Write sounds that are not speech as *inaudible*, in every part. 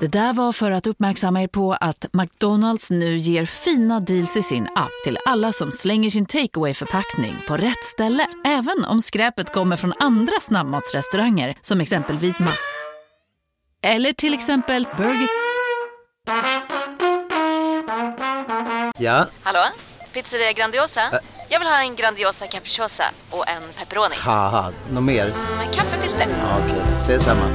Det där var för att uppmärksamma er på att McDonalds nu ger fina deals i sin app till alla som slänger sin takeaway förpackning på rätt ställe. Även om skräpet kommer från andra snabbmatsrestauranger som exempelvis Ma... Eller till exempel Burger... Ja, Hallå? Pizzeria Grandiosa? Jag vill ha en Grandiosa capriciosa och en pepperoni. haha, något mer? Med kaffefilter. Ja, Okej, ses samma.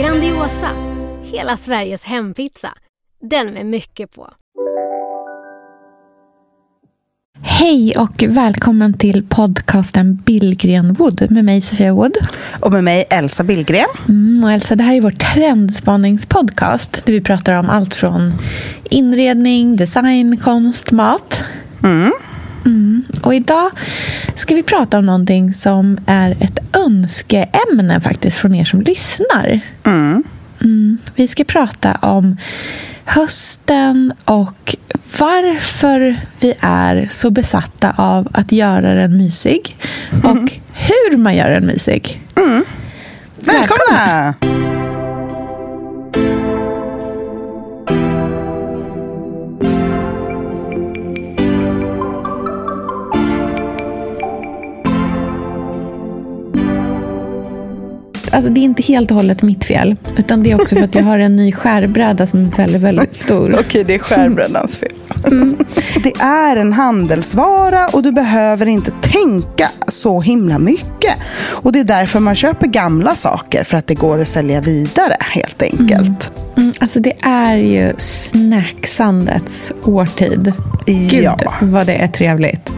Grandiosa, hela Sveriges hempizza. Den med mycket på. Hej och välkommen till podcasten Billgren Wood med mig Sofia Wood. Och med mig Elsa Billgren. Mm, och Elsa, det här är vår trendspaningspodcast där vi pratar om allt från inredning, design, konst, mat. Mm. Mm. Och idag ska vi prata om någonting som är ett önskeämne faktiskt från er som lyssnar. Mm. Mm. Vi ska prata om hösten och varför vi är så besatta av att göra den mysig och hur man gör den mysig. Välkomna! Alltså, det är inte helt och hållet mitt fel, utan det är också för att jag har en ny skärbräda som är väldigt, väldigt stor. *laughs* Okej, det är skärbrännans fel. Det är en handelsvara och du behöver inte tänka så himla mycket. Och det är därför man köper gamla saker, för att det går att sälja vidare helt enkelt. Mm, alltså det är ju snacksandets årtid. Gud Ja. vad det är trevligt.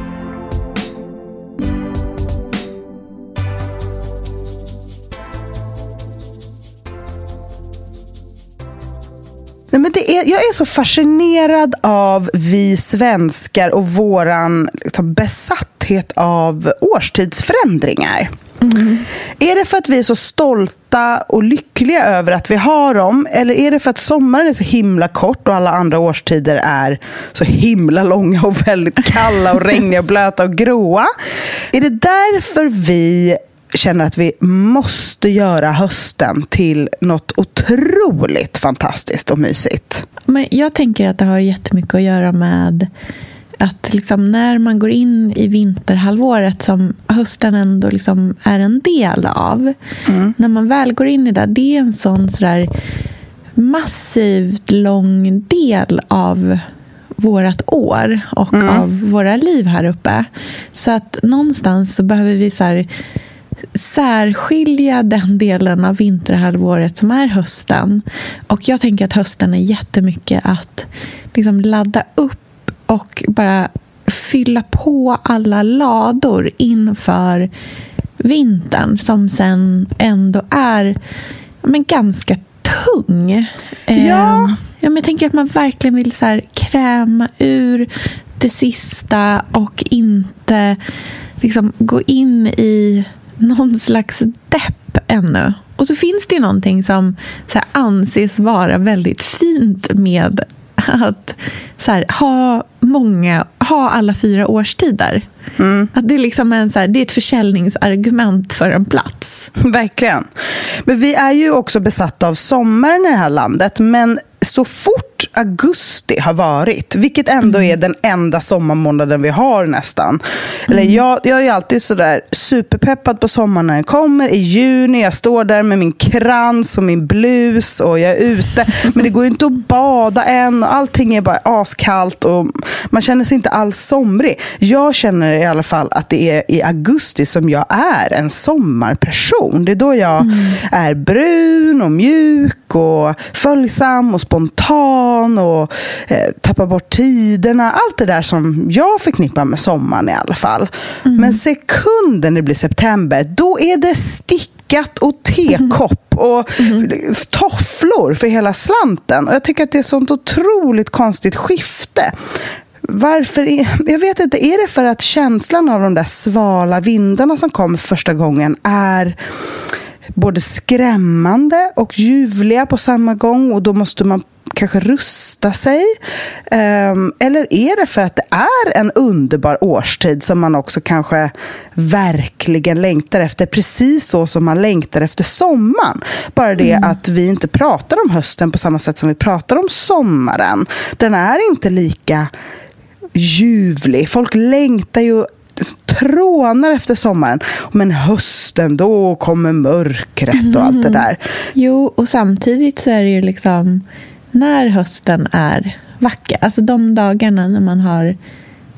Nej, men det är, jag är så fascinerad av vi svenskar och våran liksom, besatthet av årstidsförändringar. Är det för att vi är så stolta och lyckliga över att vi har dem? Eller är det för att sommaren är så himla kort och alla andra årstider är så himla långa och väldigt kalla och regniga och *laughs* blöta och gråa? Är det därför vi känner att vi måste göra hösten till något otroligt fantastiskt och mysigt? Men jag tänker att det har jättemycket att göra med att liksom när man går in i vinterhalvåret som hösten ändå liksom är en del av. När man väl går in i det, det är en sån sådär massivt lång del av vårt år och av våra liv här uppe. Så att någonstans så behöver vi så här särskilja den delen av vinterhalvåret som är hösten. Och jag tänker att hösten är jättemycket att liksom ladda upp och bara fylla på alla lador inför vintern som sen ändå är men ganska tung. Eh, Ja. ja men jag tänker att man verkligen vill så här kräma ur det sista och inte liksom gå in i någon slags depp ännu. Och så finns det ju någonting som så här, anses vara väldigt fint med att så här, ha många, ha alla fyra årstider. Att det, är liksom en, så här, det är ett försäljningsargument för en plats. *laughs* Verkligen. Men vi är ju också besatta av sommaren i det här landet. Men så fort augusti har varit, vilket ändå är den enda sommarmånaden vi har nästan. Eller jag, jag är alltid sådär superpeppad på sommaren när den kommer. I juni, jag står där med min krans och min blus och jag är ute. *laughs* Men det går ju inte att bada än och allting är bara askallt och man känner sig inte alls somrig. Jag känner i alla fall att det är i augusti som jag är en sommarperson. Det är då jag är brun och mjuk och följsam och spontan och eh, tappar bort tiderna. Allt det där som jag förknippar med sommaren i alla fall. Men sekunden det blir september, då är det stickat och tekopp och tofflor för hela slanten. Och jag tycker att det är ett sånt otroligt konstigt skifte. Varför? Är, jag vet inte. Är det för att känslan av de där svala vindarna som kommer första gången är både skrämmande och ljuvliga på samma gång och då måste man kanske rusta sig? Um, eller är det för att det är en underbar årstid som man också kanske verkligen längtar efter? Precis så som man längtar efter sommaren. Bara det mm. att vi inte pratar om hösten på samma sätt som vi pratar om sommaren. Den är inte lika ljuvlig. Folk längtar ju trånar efter sommaren. Men hösten, då kommer mörkret och allt det där. Jo, och samtidigt så är det ju liksom när hösten är vacker, alltså de dagarna när man har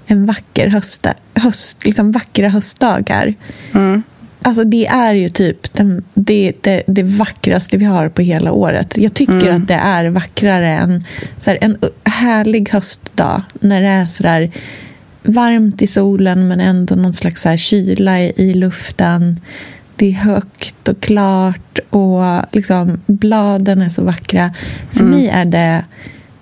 en vacker höst, höst liksom vackra höstdagar. Mm. Alltså det är ju typ den, det, det, det vackraste vi har på hela året. Jag tycker mm. att det är vackrare än så här, en härlig höstdag när det är så där varmt i solen men ändå någon slags så här kyla i, i luften. Det är högt och klart och liksom bladen är så vackra. För mm. mig är det...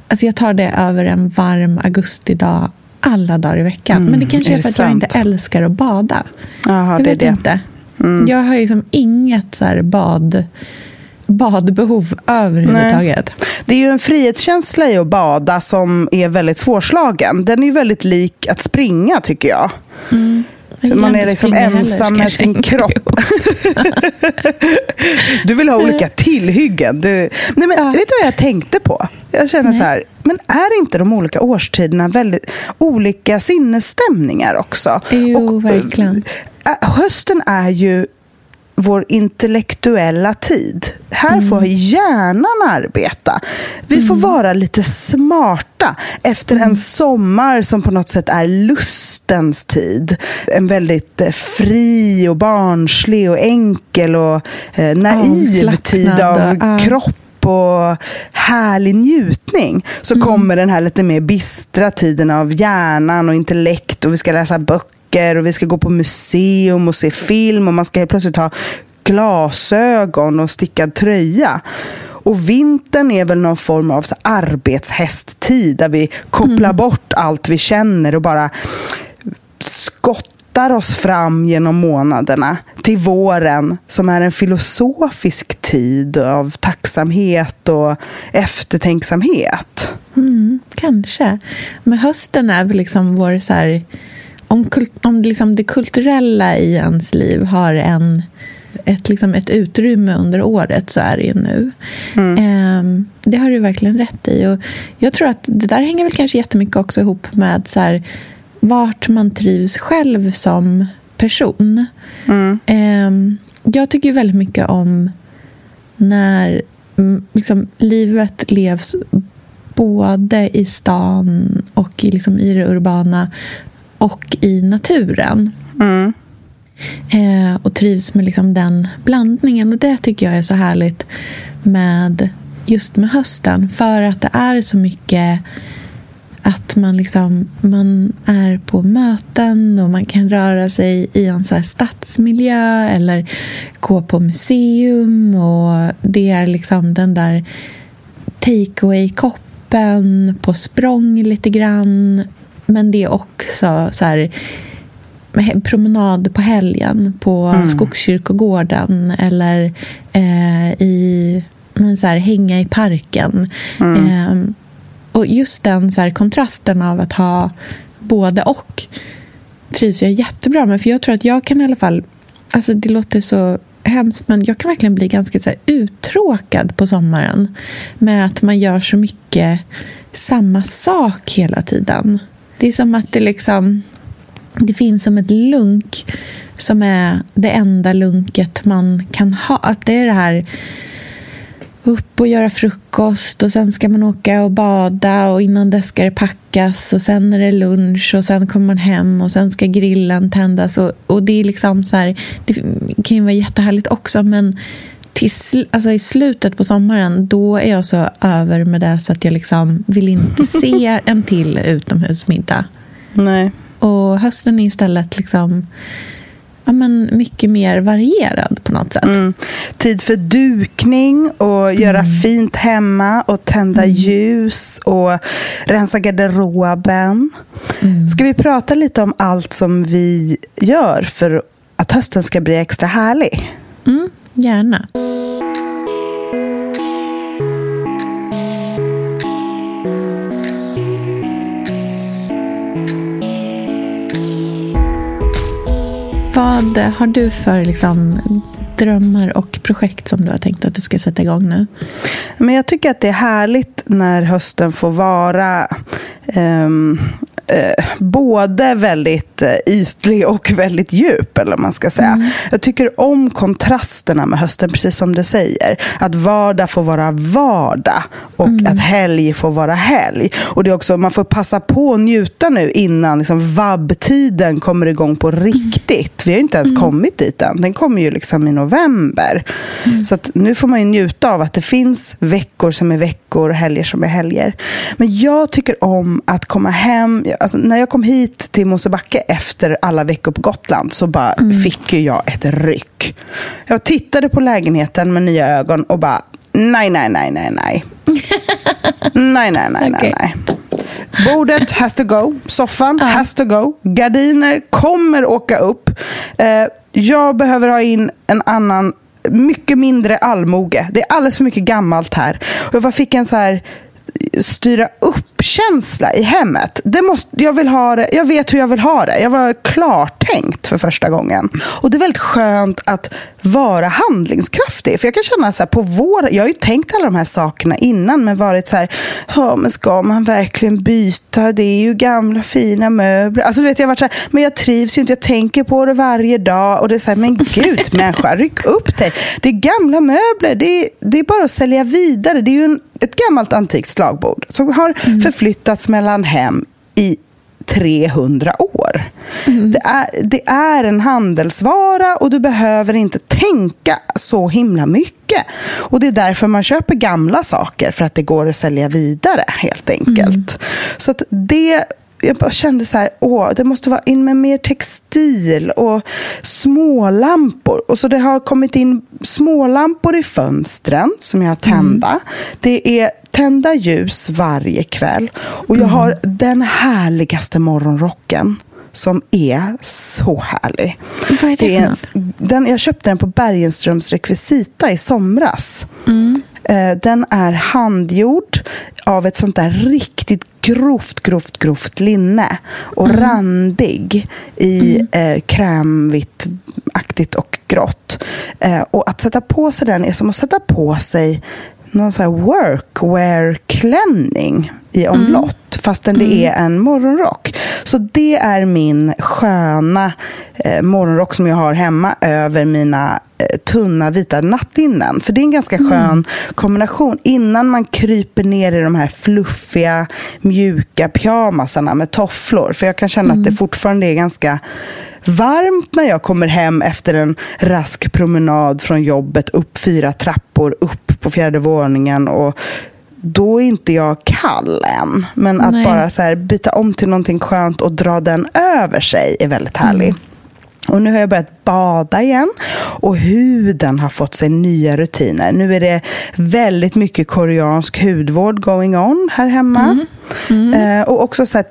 Alltså jag tar det över en varm augustidag alla dagar i veckan. Mm. Men det kanske är, är för att sant? jag inte älskar att bada. Aha, jag vet det. inte. Mm. Jag har liksom inget så bad badbehov överhuvudtaget. Nej. Det är ju en frihetskänsla i att bada som är väldigt svårslagen. Den är ju väldigt lik att springa, tycker jag. Mm. Man är liksom ensam med sin kropp. *laughs* du vill ha olika tillhyggen. Du... Nej, men, ja. Vet du vad jag tänkte på? Jag känner Nej. så här, men är inte de olika årstiderna väldigt olika sinnesstämningar också? Jo, Och, verkligen. Hösten är ju vår intellektuella tid. Här mm. får hjärnan arbeta. Vi mm. får vara lite smarta efter mm. en sommar som på något sätt är lustens tid. En väldigt eh, fri och barnslig och enkel och eh, naiv tid av uh. Och härlig njutning så mm. kommer den här lite mer bistra tiden av hjärnan och intellekt och vi ska läsa böcker och vi ska gå på museum och se film och man ska helt plötsligt ha glasögon och stickad tröja. Och vintern är väl någon form av så arbetshästtid där vi kopplar mm. bort allt vi känner och bara skottar oss fram genom månaderna till våren som är en filosofisk tid av tacksamhet och eftertänksamhet. Mm, kanske. Men hösten är väl liksom vår så här om, kult, om liksom det kulturella i ens liv har en, ett, liksom ett utrymme under året så är det ju nu. Mm. Eh, det har du verkligen rätt i. Och jag tror att det där hänger väl kanske jättemycket också ihop med så här, vart man trivs själv som person. Mm. Eh, jag tycker väldigt mycket om när liksom, livet levs både i stan och i, liksom, i det urbana och i naturen. Mm. Eh, och trivs med liksom den blandningen. Och det tycker jag är så härligt med just med hösten. För att det är så mycket att man, liksom, man är på möten och man kan röra sig i en så stadsmiljö eller gå på museum. och Det är liksom den där takeaway-koppen på språng lite grann men det är också så här, promenad på helgen på mm. Skogskyrkogården eller eh, i, men så här, hänga i parken. Mm. Eh, och just den så här, kontrasten av att ha både och trivs jag jättebra med. För jag tror att jag kan i alla fall... Alltså det låter så hemskt, men jag kan verkligen bli ganska så här, uttråkad på sommaren med att man gör så mycket samma sak hela tiden. Det är som att det liksom... Det finns som ett lunk som är det enda lunket man kan ha. Att det är det här upp och göra frukost och sen ska man åka och bada och innan det ska det packas och sen är det lunch och sen kommer man hem och sen ska grillen tändas och, och det är liksom så här, det kan ju vara jättehärligt också men till, alltså i slutet på sommaren då är jag så över med det så att jag liksom vill inte *laughs* se en till utomhusmiddag. Nej. Och hösten är istället liksom ja, men mycket mer varierad på något sätt. Mm. Tid för dukning och göra mm. fint hemma och tända mm. ljus och rensa garderoben. Mm. Ska vi prata lite om allt som vi gör för att hösten ska bli extra härlig? Mm, Gärna. Vad har du för liksom, drömmar och projekt som du har tänkt att du ska sätta igång nu? Men jag tycker att det är härligt när hösten får vara um, eh, både väldigt eh, ytlig och väldigt djup, eller man ska säga. Mm. Jag tycker om kontrasterna med hösten, precis som du säger. Att vardag får vara vardag och mm. att helg får vara helg. Och det är också, man får passa på att njuta nu innan liksom, vabbtiden kommer igång på riktigt. Vi har inte ens mm. kommit dit än. Den kommer ju liksom i november. Mm. Så nu får man ju njuta av att det finns veckor som är veckor och helger som är helger. Men jag tycker om att komma hem alltså, när jag kom hit till Mosebacke efter alla veckor på Gotland så bara mm. fick ju jag ett ryck. Jag tittade på lägenheten med nya ögon och bara nej, nej, nej, nej, nej. *laughs* nej, nej, nej, okay. nej, nej. Bordet has to go. Soffan uh. has to go. Gardiner kommer åka upp. Uh, jag behöver ha in en annan, mycket mindre allmoge. Det är alldeles för mycket gammalt här. Och jag bara fick en så här styra upp-känsla i hemmet. Det måste, jag, vill ha det, jag vet hur jag vill ha det. Jag var klartänkt för första gången. Och Det är väldigt skönt att vara handlingskraftig. För Jag kan känna så här, på vår, jag har ju tänkt alla de här sakerna innan, men varit så här, men ska man verkligen byta? Det är ju gamla fina möbler. Alltså, vet jag, varit så här, men jag trivs ju inte, jag tänker på det varje dag. Och det är så här, men gud *laughs* människa, ryck upp dig. Det är gamla möbler, det är, det är bara att sälja vidare. Det är ju en ett gammalt antikt slagbord som har mm. Förflyttats mellan hem i 300 år. Mm. Det, är, det är en handelsvara och du behöver inte tänka så himla mycket. Och Det är därför man köper gamla saker, för att det går att sälja vidare helt enkelt. Mm. Så att det jag bara kände så här, åh, det måste vara in med mer textil och smålampor. Och så det har kommit in smålampor i fönstren som jag tända. Mm. Det är tända ljus varje kväll. Och jag mm. har den härligaste morgonrocken som är så härlig. Vad är det, det är, den, Jag köpte den på Bergenströms rekvisita i somras. Mm. Eh, den är handgjord av ett sånt där riktigt grovt, grovt, grovt linne. Och mm. randig i mm. eh, krämvitt-aktigt och grått. Eh, och att sätta på sig den är som att sätta på sig någon sån här workwear-klänning i mm. omlott. Mm. Fastän det är en morgonrock. Så det är min sköna eh, morgonrock som jag har hemma över mina Eh, tunna vita nattlinnen. För det är en ganska mm. skön mm. kombination. Innan man kryper ner i de här fluffiga, mjuka pyjamasarna med tofflor. För jag kan känna mm. att det mm. fortfarande är ganska varmt när jag kommer hem efter en rask promenad från jobbet, upp fyra trappor, upp på fjärde våningen och då är inte jag kall än. Men att Nej. bara så byta om till någonting skönt och dra den över sig är väldigt härligt. Mm. Och nu har jag börjat bada igen och huden har fått sig nya rutiner. Nu är det väldigt mycket koreansk hudvård going on här hemma. Mm. Mm. Eh, och också så här,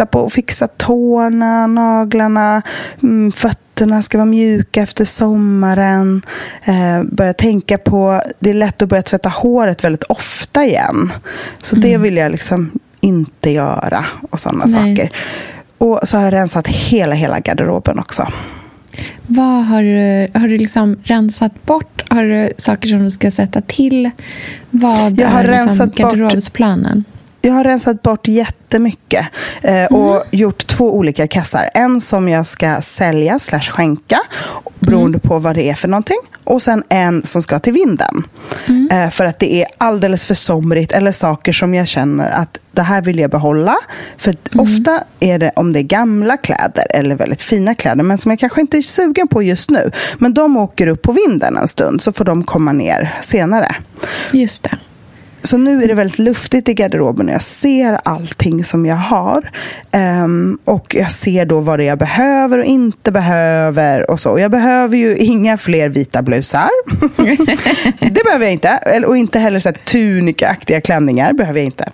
titta på och fixa tårna, naglarna, mm, fötterna ska vara mjuka efter sommaren. Eh, börja tänka på, det är lätt att börja tvätta håret väldigt ofta igen. Så det mm. vill jag liksom inte göra och sådana saker. Och så har jag rensat hela, hela garderoben också. Vad har du, har du liksom rensat bort? Har du saker som du ska sätta till? Vad jag har är liksom garderobsplanen? Bort, jag har rensat bort jättemycket eh, och mm. gjort två olika kassar. En som jag ska sälja slash skänka beroende mm. på vad det är för någonting. Och sen en som ska till vinden. Mm. Eh, för att det är alldeles för somrigt eller saker som jag känner att det här vill jag behålla. För mm. ofta är det om det är gamla kläder eller väldigt fina kläder men som jag kanske inte är sugen på just nu. Men de åker upp på vinden en stund så får de komma ner senare. Just det. Så nu är det väldigt luftigt i garderoben och jag ser allting som jag har. Um, och jag ser då vad det är jag behöver och inte behöver. Och så. Jag behöver ju inga fler vita blusar. *laughs* det behöver jag inte. Och inte heller så tunikaaktiga klänningar. behöver jag inte.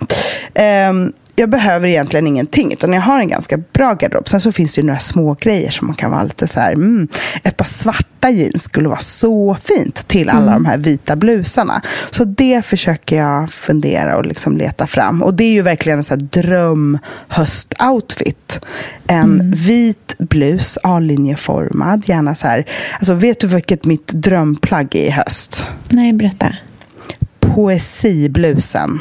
Um, jag behöver egentligen ingenting, utan jag har en ganska bra garderob. Sen så finns det ju några små grejer som man kan vara lite så här, mm, ett par svarta jeans skulle vara så fint till alla de här vita blusarna. Så det försöker jag fundera och liksom leta fram. Och det är ju verkligen en så här dröm höstoutfit. En vit blus, A-linjeformad, gärna så här. Alltså vet du vilket mitt drömplagg är i höst? Nej, berätta. Poesiblusen.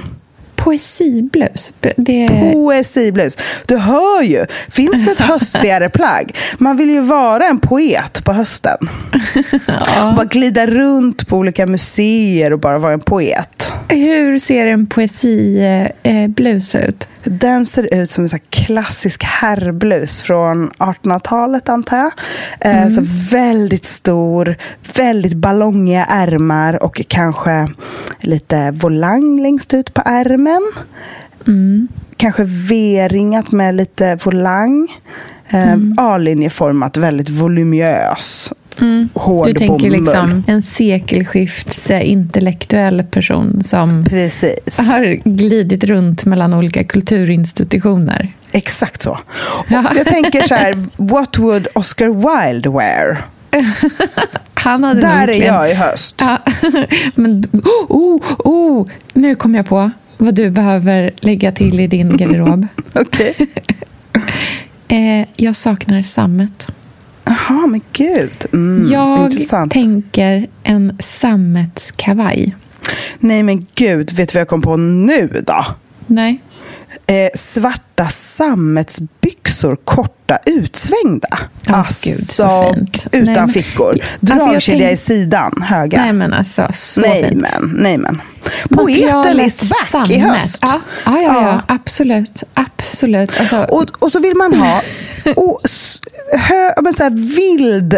Poesiblus. Det... Poesiblus. Du hör ju. Finns det ett *laughs* höstigare plagg? Man vill ju vara en poet på hösten. Ja. Bara glida runt på olika museer och bara vara en poet. Hur ser en poesiblus ut? Den ser ut som en så klassisk herrblus från 1800-talet, antar jag. Eh, Så väldigt stor, väldigt ballongiga ärmar och kanske lite volang längst ut på ärmen. Kanske V-ringat med lite volang. Eh, A-linjeformat, väldigt voluminös. Hård Du tänker bomull. liksom en sekelskifts intellektuell person som Precis. har glidit runt mellan olika kulturinstitutioner. Exakt så. Ja. Och jag tänker så här, *laughs* what would Oscar Wilde wear? Han hade Där är jag i höst. Ja, *laughs* men oh, oh, nu kom jag på vad du behöver lägga till i din garderob. *laughs* Okej. Eh, jag saknar sammet. Jaha, men gud. Mm, jag intressant. tänker en sammetskavaj. Nej, men gud. Vet du vad jag kom på nu då? Nej. Eh, svarta sammetsbyxor, korta, utsvängda. Åh, gud, så fint. utan Nej, men- fickor. Alltså, Dragkedja tänk- i sidan, höga. Nej, men alltså, så nej, fint. men, nej, men. Poeten is back i sammet. höst. Ja, ja, ja, ja. absolut. absolut. Alltså, Och, och så vill man ha *laughs* och, men så här, vild,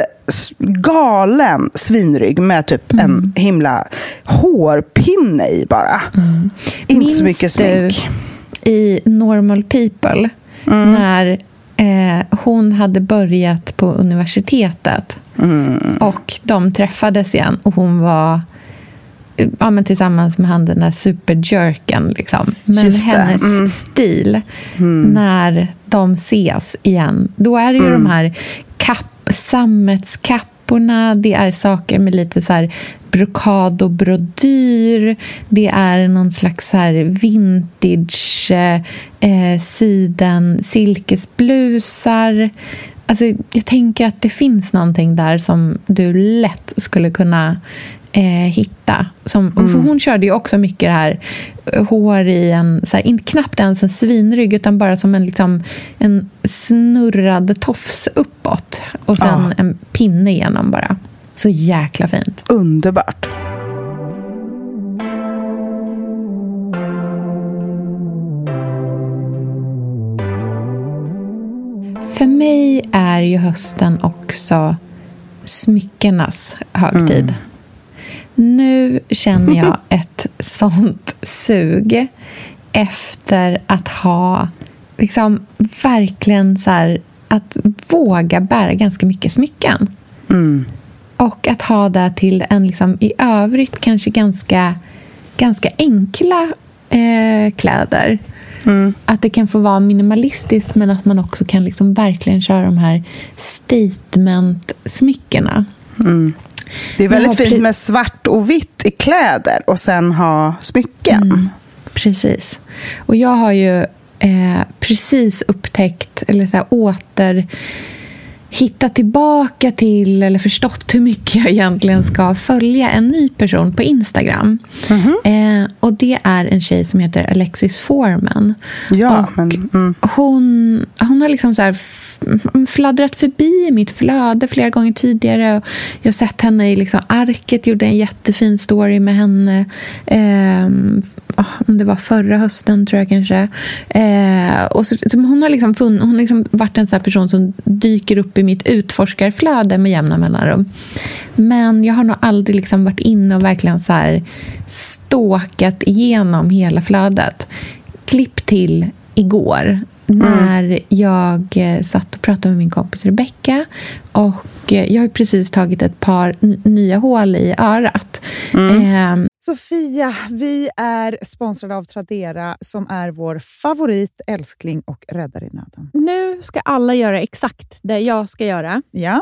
galen svinrygg med typ Mm. en himla hårpinne i bara. Inte så Minns mycket du smink. i Normal People Mm. när eh, hon hade börjat på universitetet Mm. och de träffades igen och hon var ja, men tillsammans med han den där superjerken. Liksom. Men Just hennes mm. stil när de ses igen, då är det ju Mm. de här kapp, sammetskapporna, det är saker med lite så här brokad och brodyr, det är någon slags så här vintage eh, siden silkesblusar. Alltså, jag tänker att det finns någonting där som du lätt skulle kunna eh, hitta. Som, och för hon körde ju också mycket det här eh, hår i en, så här, inte knappt ens en svinrygg utan bara som en, liksom, en snurrad tofs uppåt och sen Ja. en pinne igenom bara. Så jäkla fint. Underbart. För mig är ju hösten också smyckenas högtid. Nu känner jag *laughs* ett sånt sug efter att ha liksom verkligen så här, att våga bära ganska mycket smycken. Mm. Och att ha det till en liksom, i övrigt kanske ganska, ganska enkla eh, kläder. Att det kan få vara minimalistiskt men att man också kan liksom verkligen köra de här statement-smyckena. Det är väldigt Ja, fint med svart och vitt i kläder och sen ha smycken. Mm. Precis. Och jag har ju eh, precis upptäckt, eller så här, åter hittat tillbaka till eller förstått hur mycket jag egentligen ska följa en ny person på Instagram. Eh, och det är en tjej som heter Alexis Foreman. Ja, och men, mm. hon, hon har liksom så här fladdrat förbi i mitt flöde flera gånger tidigare. Och jag har sett henne i liksom Arket, gjorde en jättefin story med henne. Eh, om det var förra hösten, tror jag kanske. Eh, och så, så hon har liksom, funn, hon har liksom varit en sån här person som dyker upp i mitt utforskarflöde med jämna mellanrum. Men jag har nog aldrig liksom varit inne och verkligen så här ståkat igenom hela flödet. Klipp till igår när jag eh, satt och pratade med min kompis Rebecca och eh, jag har precis tagit ett par nya hål i örat. Eh, Sofia, vi är sponsrade av Tradera som är vår favorit, älskling och räddare i nöden. Nu ska alla göra exakt det jag ska göra. Ja.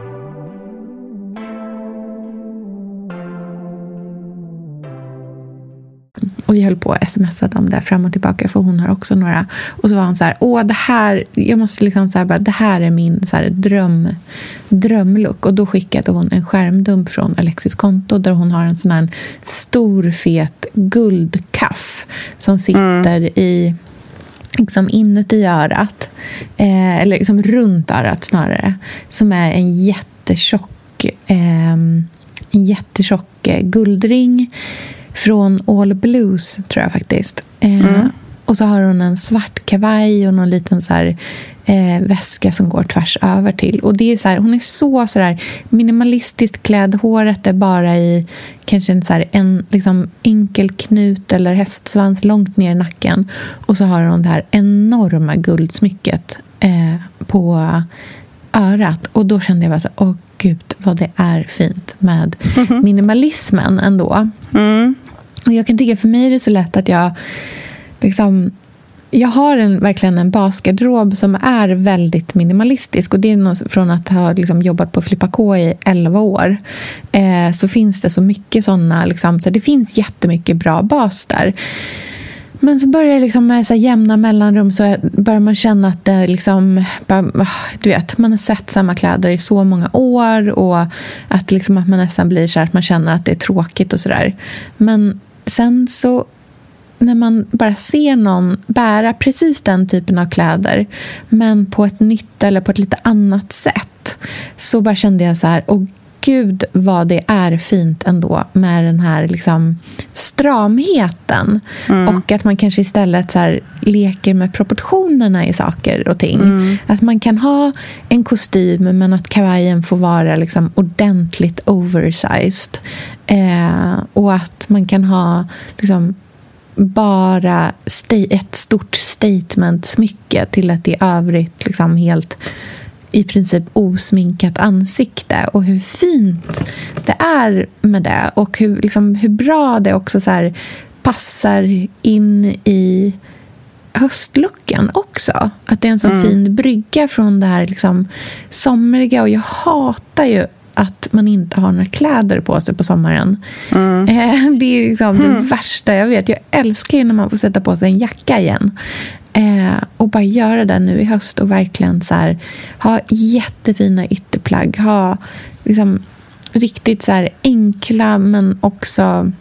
Och vi höll på att smsa om det fram och tillbaka för hon har också några. Och så var han så här, åh det här, jag måste liksom så här, bara, det här är min så här, dröm, drömlook. Och då skickade hon en skärmdump från Alexis konto där hon har en sån här stor fet guldkaff som sitter i liksom inuti örat, eh, eller liksom runt örat snarare, som är en jättetjock, eh, en jättetjock eh, guldring från All Blues, tror jag faktiskt. Eh, Och så har hon en svart kavaj och någon liten så här, eh, väska som går tvärs över till. Och det är så här, hon är så, så här, minimalistiskt klädd. Håret är bara i kanske en, så här, en liksom, enkel knut eller hästsvans långt ner i nacken. Och så har hon det här enorma guldsmycket eh, på örat. Och då kände jag bara så åh gud vad det är fint med *laughs* minimalismen ändå. Och jag kan tycka för mig är det så lätt att jag liksom jag har en, verkligen en basgarderob som är väldigt minimalistisk. Och det är något från att ha liksom jobbat på Flippa K i 11 år. Eh, så finns det så mycket sådana. Liksom, så det finns jättemycket bra bas där. Men så börjar det liksom med så här jämna mellanrum så börjar man känna att det liksom, bara, ah, du vet, man har sett samma kläder i så många år och att, liksom att man nästan blir så här att man känner att det är tråkigt och sådär. Men sen så när man bara ser någon bära precis den typen av kläder men på ett nytt eller på ett lite annat sätt så bara kände jag så här, åh gud vad det är fint ändå med den här liksom stramheten. Och att man kanske istället så leker med proportionerna i saker och ting. Att man kan ha en kostym men att kavajen får vara liksom ordentligt oversized. Eh, och att man kan ha liksom bara ett stort statement-smycke till ett i övrigt liksom helt i princip osminkat ansikte och hur fint det är med det och hur, liksom, hur bra det också så passar in i höstlucken också. Att det är en så fin brygga från det här liksom, somriga och jag hatar ju att man inte har några kläder på sig på sommaren. Eh, det är liksom det värsta jag vet. Jag älskar ju när man får sätta på sig en jacka igen. Eh, och bara göra det nu i höst och verkligen så här, ha jättefina ytterplagg. Ha liksom, riktigt så här enkla men också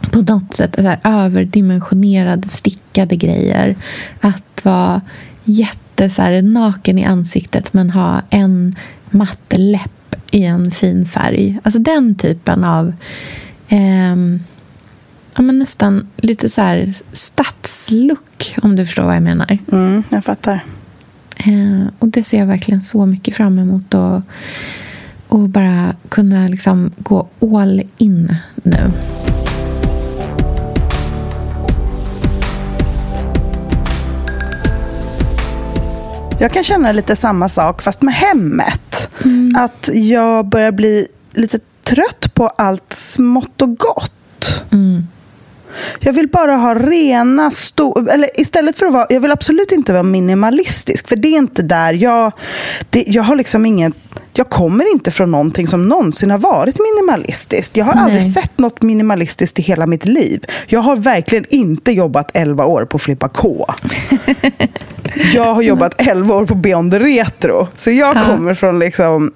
på något sätt så här, överdimensionerade stickade grejer. Att vara jätte så här, naken i ansiktet men ha en matt läpp i en fin färg. Alltså den typen av eh, ja, men nästan lite så här stadsluck, om du förstår vad jag menar. Mm, jag fattar. Eh, och det ser jag verkligen så mycket fram emot. Och, och bara kunna liksom gå all in nu. Jag kan känna lite samma sak, fast med hemmet. Mm. Att jag börjar bli lite trött på allt smått och gott. Mm. Jag vill bara ha rena, stor, eller istället för att vara, jag vill absolut inte vara minimalistisk, för det är inte där jag, det, jag har liksom ingen, jag kommer inte från någonting som någonsin har varit minimalistiskt. Jag har Nej. aldrig sett något minimalistiskt i hela mitt liv. Jag har verkligen inte jobbat 11 år på Flippa K. *laughs* Jag har jobbat 11 år på Beyond Retro, så jag Ja. kommer från liksom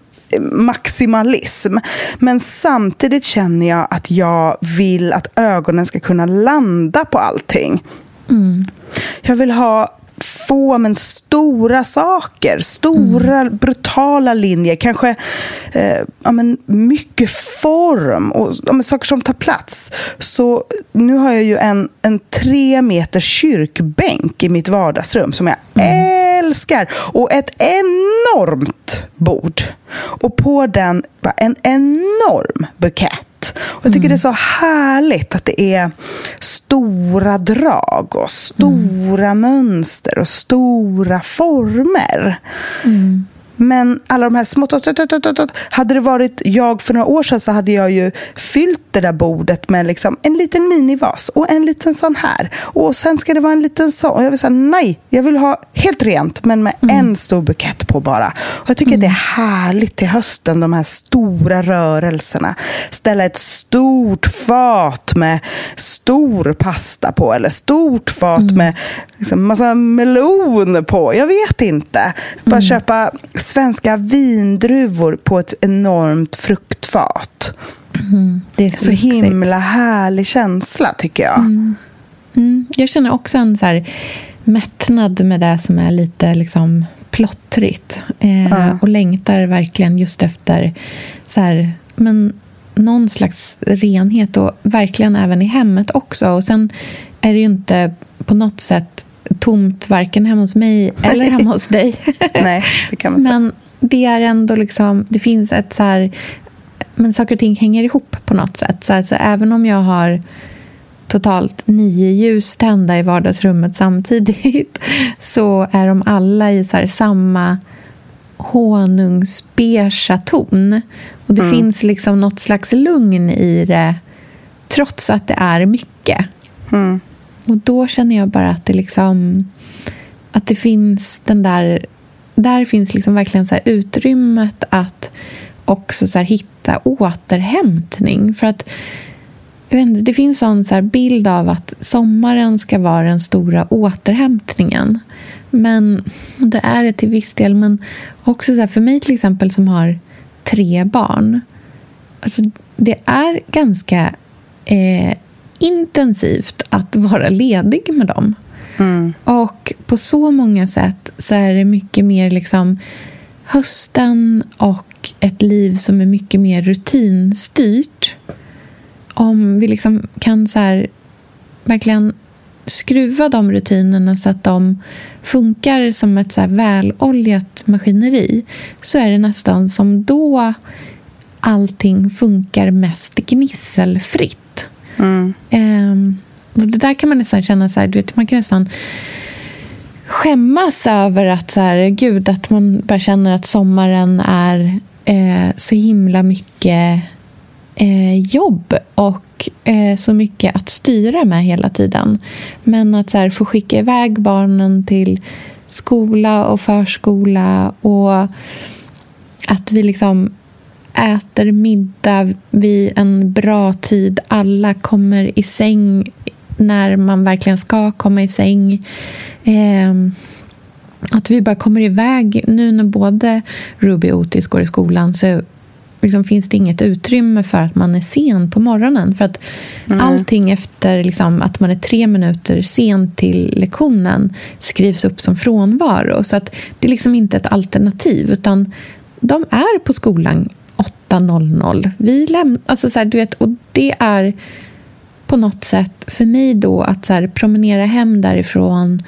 maximalism. Men samtidigt känner jag att jag vill att ögonen ska kunna landa på allting. Jag vill ha få men stora saker, stora brutala linjer, kanske eh, ja, men mycket form och ja, men saker som tar plats. Så nu har jag ju en, en tre meter kyrkbänk i mitt vardagsrum som jag älskar och ett enormt bord. Och på den va, en enorm bukett. Och jag tycker det är så härligt att det är stora drag och stora mönster och stora former. Men alla de här små... Hade det varit jag för några år sedan så hade jag ju fyllt det där bordet med liksom en liten minivas och en liten sån här. Och sen ska det vara en liten sån. Och jag vill säga nej, jag vill ha helt rent men med en stor bukett på bara. Och jag tycker det är härligt till hösten, de här stora rörelserna. Ställa ett stort fat med stor pasta på eller stort fat med liksom massa melon på. Jag vet inte. Bara köpa svenska vindruvor på ett enormt fruktfat. Det är så, Så himla härlig känsla tycker jag. Mm, jag känner också en så här mättnad med det som är lite liksom plottrigt. Eh, Ja. Och längtar verkligen just efter så här, men någon slags renhet och verkligen även i hemmet också. Och sen är det ju inte på något sätt tomt varken hemma hos mig eller *laughs* hemma hos dig. Nej, det kan man. Men det är ändå liksom, det finns ett så här, men saker och ting hänger ihop på något sätt. Så alltså, även om jag har totalt nio ljus tända i vardagsrummet samtidigt *laughs* så är de alla i så här samma honungsbeiga ton. Och det finns liksom något slags lugn i det trots att det är mycket. Mm. Och då känner jag bara att det liksom att det finns den där där finns liksom verkligen så här utrymmet att också så här hitta återhämtning. För att inte, det finns en så här bild av att sommaren ska vara den stora återhämtningen. Men det är det till viss del. Men också så här, för mig till exempel som har tre barn. Alltså, det är ganska eh, intensivt att vara ledig med dem. Mm. Och på så många sätt så är det mycket mer liksom hösten och ett liv som är mycket mer rutinstyrt. Om vi liksom kan så här, verkligen skruva de rutinerna så att de funkar som ett så här väloljat maskineri så är det nästan som då allting funkar mest gnisselfritt. Mm. Um, och det där kan man nästan känna så här, du vet, man kan nästan skämmas över att så här, gud, att man bara känner att sommaren är eh, så himla mycket eh, jobb och eh, så mycket att styra med hela tiden. Men att så här, få skicka iväg barnen till skola och förskola och att vi liksom äter middag vid en bra tid. Alla kommer i säng när man verkligen ska komma i säng. Eh, att vi bara kommer iväg. Nu när både Ruby och Otis går i skolan så liksom finns det inget utrymme för att man är sen på morgonen. För att allting efter liksom, att man är tre minuter sen till lektionen skrivs upp som frånvaro. Så att det är liksom inte ett alternativ. Utan de är på skolan 8.00. Vi lämnar... Alltså så här, du vet, och det är på något sätt för mig då att så här, promenera hem därifrån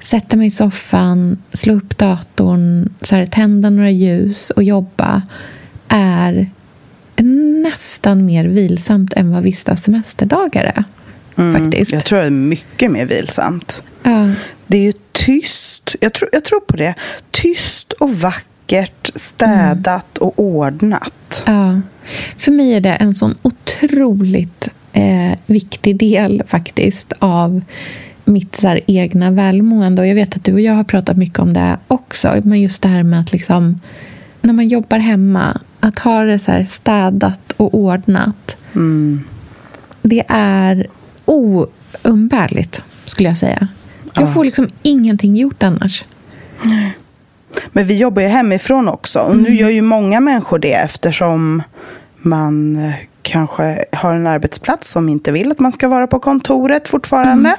sätta mig i soffan, slå upp datorn, så här, tända några ljus och jobba är nästan mer vilsamt än vad vissa semesterdagar är. Faktiskt. Jag tror det är mycket mer vilsamt. Ja. Det är ju tyst tyst. Jag tror, jag tror på det. Tyst och vackert, städat och ordnat. Ja. För mig är det en sån otroligt eh, viktig del faktiskt av mitt så här, egna välmående. Och jag vet att du och jag har pratat mycket om det också. Men just det här med att liksom, när man jobbar hemma, att ha det så här städat och ordnat. Mm. Det är oumbärligt, skulle jag säga. Jag Ja. får liksom ingenting gjort annars. Men vi jobbar ju hemifrån också. Och nu gör ju många människor det eftersom man eh, kanske har en arbetsplats som inte vill att man ska vara på kontoret fortfarande.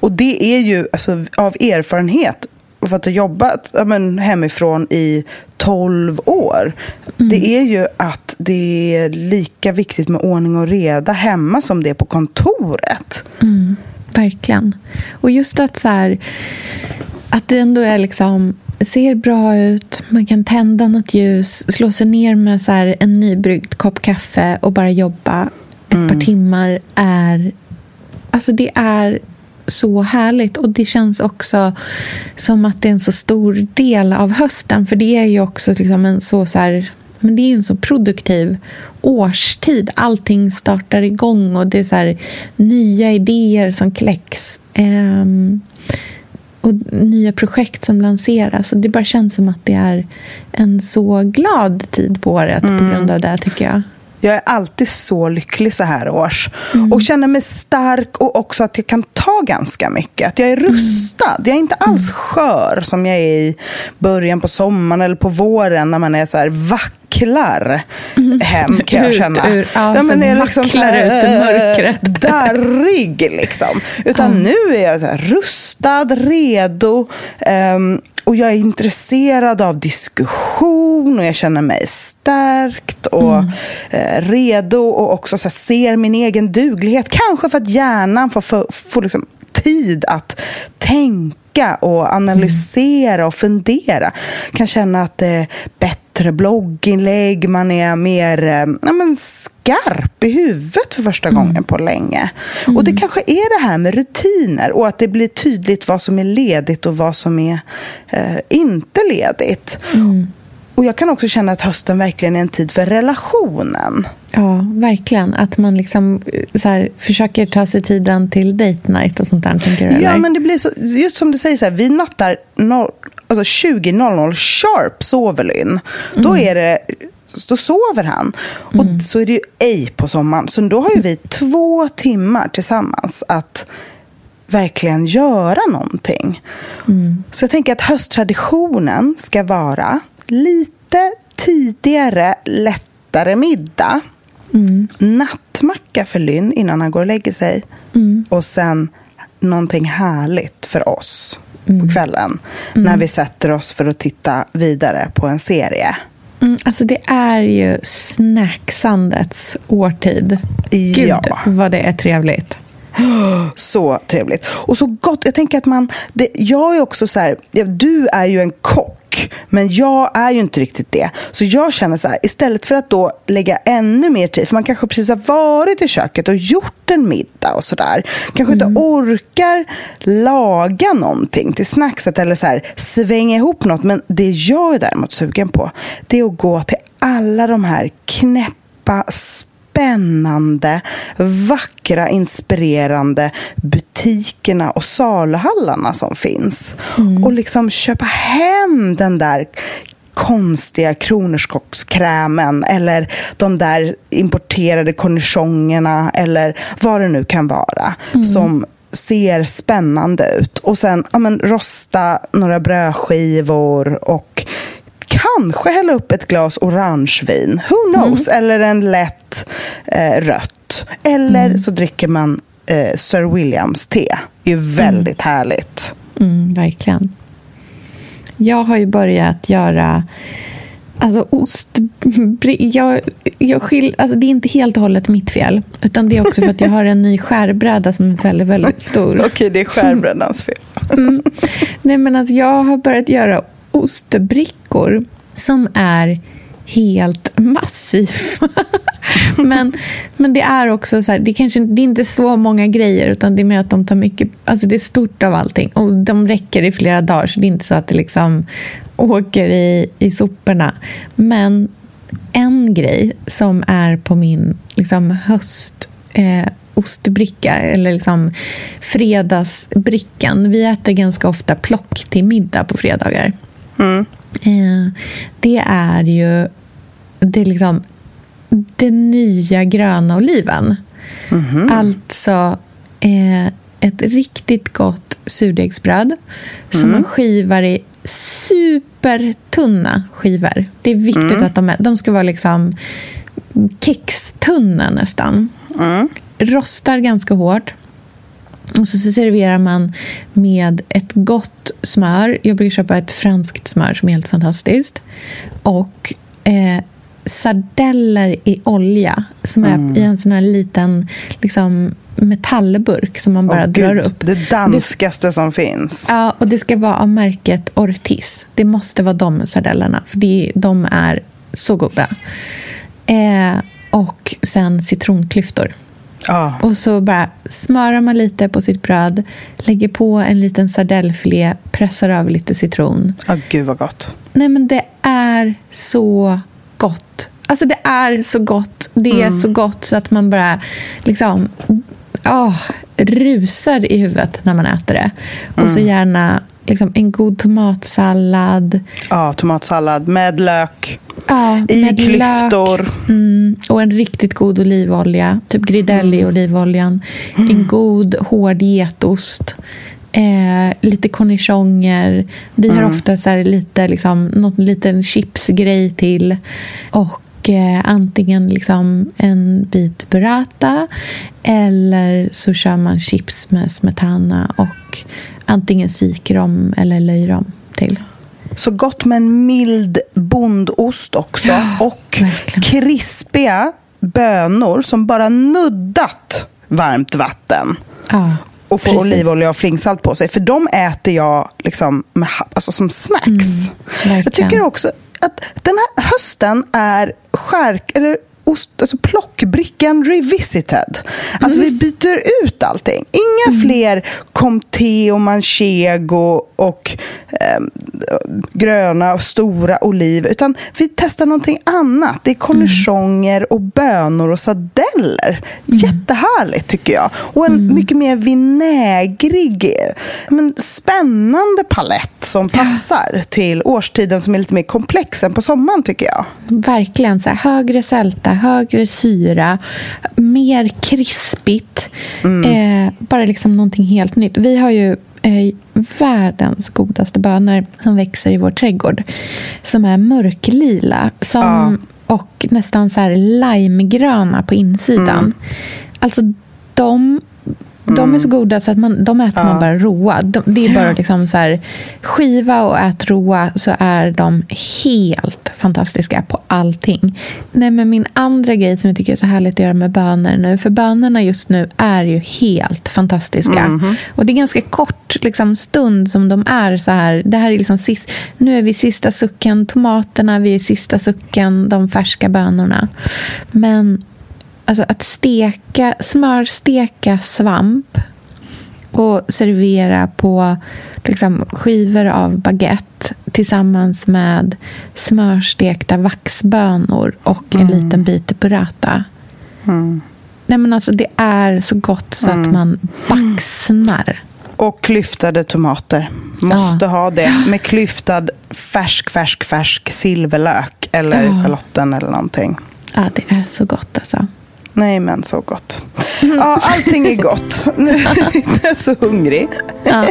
Och det är ju alltså, av erfarenhet för att ha jobbat ja, men, hemifrån i 12 år. Det är ju att det är lika viktigt med ordning och reda hemma som det är på kontoret. Mm, verkligen. Och just att så här, att det ändå är liksom ser bra ut, man kan tända något ljus, slå sig ner med så en nybryggd kopp kaffe och bara jobba ett par timmar är... Alltså det är så härligt och det känns också som att det är en så stor del av hösten för det är ju också liksom en så, så här, men det är en så produktiv årstid. Allting startar igång och det är så här, nya idéer som kläcks. Ehm, och nya projekt som lanseras. Det bara känns som att det är en så glad tid på året på grund av det, tycker jag. Jag är alltid så lycklig så här års. Mm. Och känner mig stark och också att jag kan ta ganska mycket. Att jag är rustad. Jag är inte alls Mm. skör som jag är i början på sommaren eller på våren när man är så här vacklar hem kan jag Ut känna. ur- ja, men så är liksom så här, ut i mörkret. *laughs* Darrig liksom. Utan nu är jag så här rustad, redo. ehm, och jag är intresserad av diskussion och jag känner mig stärkt och Mm. eh, redo och också så här, ser min egen duglighet. Kanske för att hjärnan får, får, får liksom tid att tänka och analysera och fundera. Kan känna att det är bättre blogginlägg, man är mer eh, ja, men skarp i huvudet för första gången på länge. Och det kanske är det här med rutiner och att det blir tydligt vad som är ledigt och vad som är eh, inte ledigt. Och jag kan också känna att hösten verkligen är en tid för relationen. Ja, verkligen. Att man liksom eh, så här, försöker ta sig tiden till date night och sånt där, tänker du? Ja, eller? men det blir så, just som du säger, så här, vi nattar noll, alltså 20.00 sharp sover Lynn. Då, är det, då sover han. Och så är det ju ej på sommaren. Så då har ju vi två timmar tillsammans att verkligen göra någonting. Så jag tänker att hösttraditionen ska vara lite tidigare, lättare middag. Nattmacka för Lynn innan han går och lägger sig. Och sen någonting härligt för oss på kvällen. När vi sätter oss för att titta vidare på en serie. Mm, alltså det är ju snacksandets årtid. Gud, Ja. vad det är trevligt. Så trevligt. Och så gott. Jag tänker att man... Det, jag är också så här... Du är ju en kock, men jag är ju inte riktigt det. Så jag känner så här, istället för att då lägga ännu mer tid, för man kanske precis har varit i köket och gjort en middag och sådär. Kanske inte orkar laga någonting till snackset eller så här, svänga ihop något. Men det jag är däremot sugen på, det är att gå till alla de här knäppa spännande, vackra, inspirerande butikerna och saluhallarna som finns. Och liksom köpa hem den där konstiga kronärtskockskrämen eller de där importerade cornichongerna eller vad det nu kan vara som ser spännande ut. Och sen ja, men, rosta några brödskivor och kanske hälla upp ett glas orangevin. Who knows? Eller en lätt eh, rött. Eller så dricker man eh, Sir Williams te. Det är ju väldigt härligt. Mm, verkligen. Jag har ju börjat göra Alltså ost... Jag, jag skil, alltså det är inte helt och hållet mitt fel. Utan det är också för att jag har en ny skärbräda som är väldigt, väldigt stor. *laughs* Okej, det är skärbrännans fel. Mm. Nej, men alltså jag har börjat göra ostbrickor som är helt massiv. *laughs* men, men det är också så här, det, kanske, det är inte så många grejer utan det är mer att de tar mycket, alltså det är stort av allting och de räcker i flera dagar så det är inte så att det liksom åker i, i soporna. Men en grej som är på min liksom, höst eh, ostbricka eller liksom fredagsbrickan. Vi äter ganska ofta plock till middag på fredagar. Mm. Eh, det är ju det är liksom den nya gröna oliven. Mhm. Alltså eh, ett riktigt gott surdegsbröd som man skivar i supertunna skivor. Det är viktigt att de, är, de ska vara liksom kextunna nästan. Rostar ganska hårt. Och så serverar man med ett gott smör. Jag brukar köpa ett franskt smör som är helt fantastiskt. Och eh, sardeller i olja som är i en sån här liten liksom, metallburk som man bara Åh, drar Gud, upp. Det danskaste som finns. Ja, och det ska vara av märket Ortiz. Det måste vara de sardellerna, för det, de är så goda. Eh, och sen citronklyftor. Ja. Och så bara smörar man lite på sitt bröd, lägger på en liten sardellfilé, pressar över lite citron. Ja, gud vad gott. Nej, men det är så gott. Alltså det är så gott. Det är så gott så att man bara liksom åh, rusar i huvudet när man äter det. Och så gärna liksom, en god tomatsallad. Ja, tomatsallad med lök, Ja, i klyftor. Lök, mm, och en riktigt god olivolja. Typ gridell i olivoljan. En god hård getost. Eh, lite cornichoner. Vi har ofta så här lite, liksom, någon liten chipsgrej till. Och eh, antingen liksom en bit burrata eller så kör man chips med smetana och antingen sikrom eller löjrom till. Så gott med en mild bondost också. Ja, och verkligen. krispiga bönor som bara nuddat varmt vatten. Ja, Och får precis. olivolja och flingsalt på sig. För de äter jag liksom med, alltså som snacks. Mm, jag tycker också att den här hösten är skärk, eller ost, alltså plockbrickan revisited. Att vi byter ut allting. Inga fler comté och manchego och ehm, gröna och stora oliver. Utan vi testar någonting annat. Det är cornichoner och bönor och sardeller. Jättehärligt tycker jag. Och en mycket mer vinägrig, eh, men spännande palett som passar till årstiden som är lite mer komplex än på sommaren tycker jag. Verkligen. Så här, högre sälta, högre syra, mer krispigt. Eh, bara liksom någonting helt nytt. Vi har ju eh, världens godaste bönor som växer i vår trädgård. Som är mörklila som, Ja. och nästan så här limegröna på insidan. Alltså de de är så goda så att man, de äter man bara råa. De, det är bara liksom så här, skiva och ät råa så är de helt fantastiska på allting. Nej, men min andra grej som jag tycker är så härligt att göra med bönor nu, för bönorna just nu är ju helt fantastiska. Och det är ganska kort liksom, stund som de är så här. Det här är liksom sist, nu är vi sista sucken tomaterna, vi är sista sucken de färska bönorna. Men Alltså att steka, smörsteka svamp och servera på liksom, skivor av baguette tillsammans med smörstekta vaxbönor och en liten bit burrata. Nej, men alltså, det är så gott så att man baxnar. Och klyftade tomater. Måste ha det. Med klyftad färsk, färsk, färsk silverlök. Eller Ja. schalotten eller någonting. Ja, det är så gott alltså. Nej men så gott. Ja, allting är gott. Nu *laughs* är jag så hungrig. *laughs*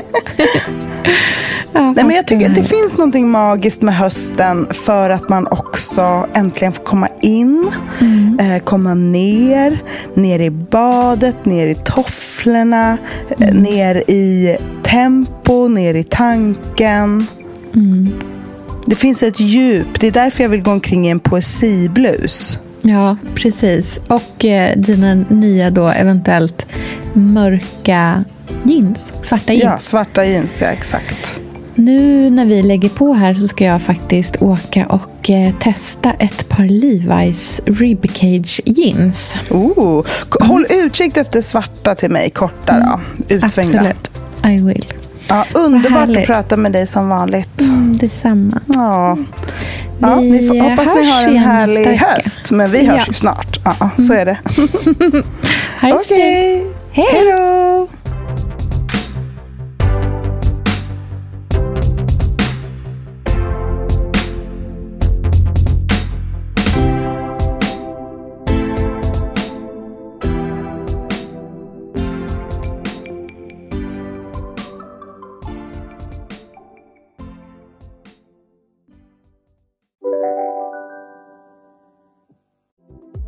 Ja. Nej, men jag tycker att det finns någonting magiskt med hösten för att man också äntligen får komma in, eh, komma ner, ner i badet, ner i tofflorna, eh, ner i tempo, ner i tanken. Det finns ett djup. Det är därför jag vill gå omkring i en poesiblus. Ja, precis. Och eh, dina nya då eventuellt mörka jeans. Svarta jeans. Ja, svarta jeans, ja exakt. Nu när vi lägger på här så ska jag faktiskt åka och eh, testa ett par Levi's Ribcage jeans. Oh. Håll utkik efter svarta till mig, korta då. Utsvängda. Absolut. I will. Ja, underbart att prata med dig som vanligt. Mm, detsamma. Ja. Ja, Vi ni får, hoppas ni har en härlig höst. Men vi hörs Ja. ju snart. Ja, så är det. *laughs* Fint. Okej. Hej. Hej då.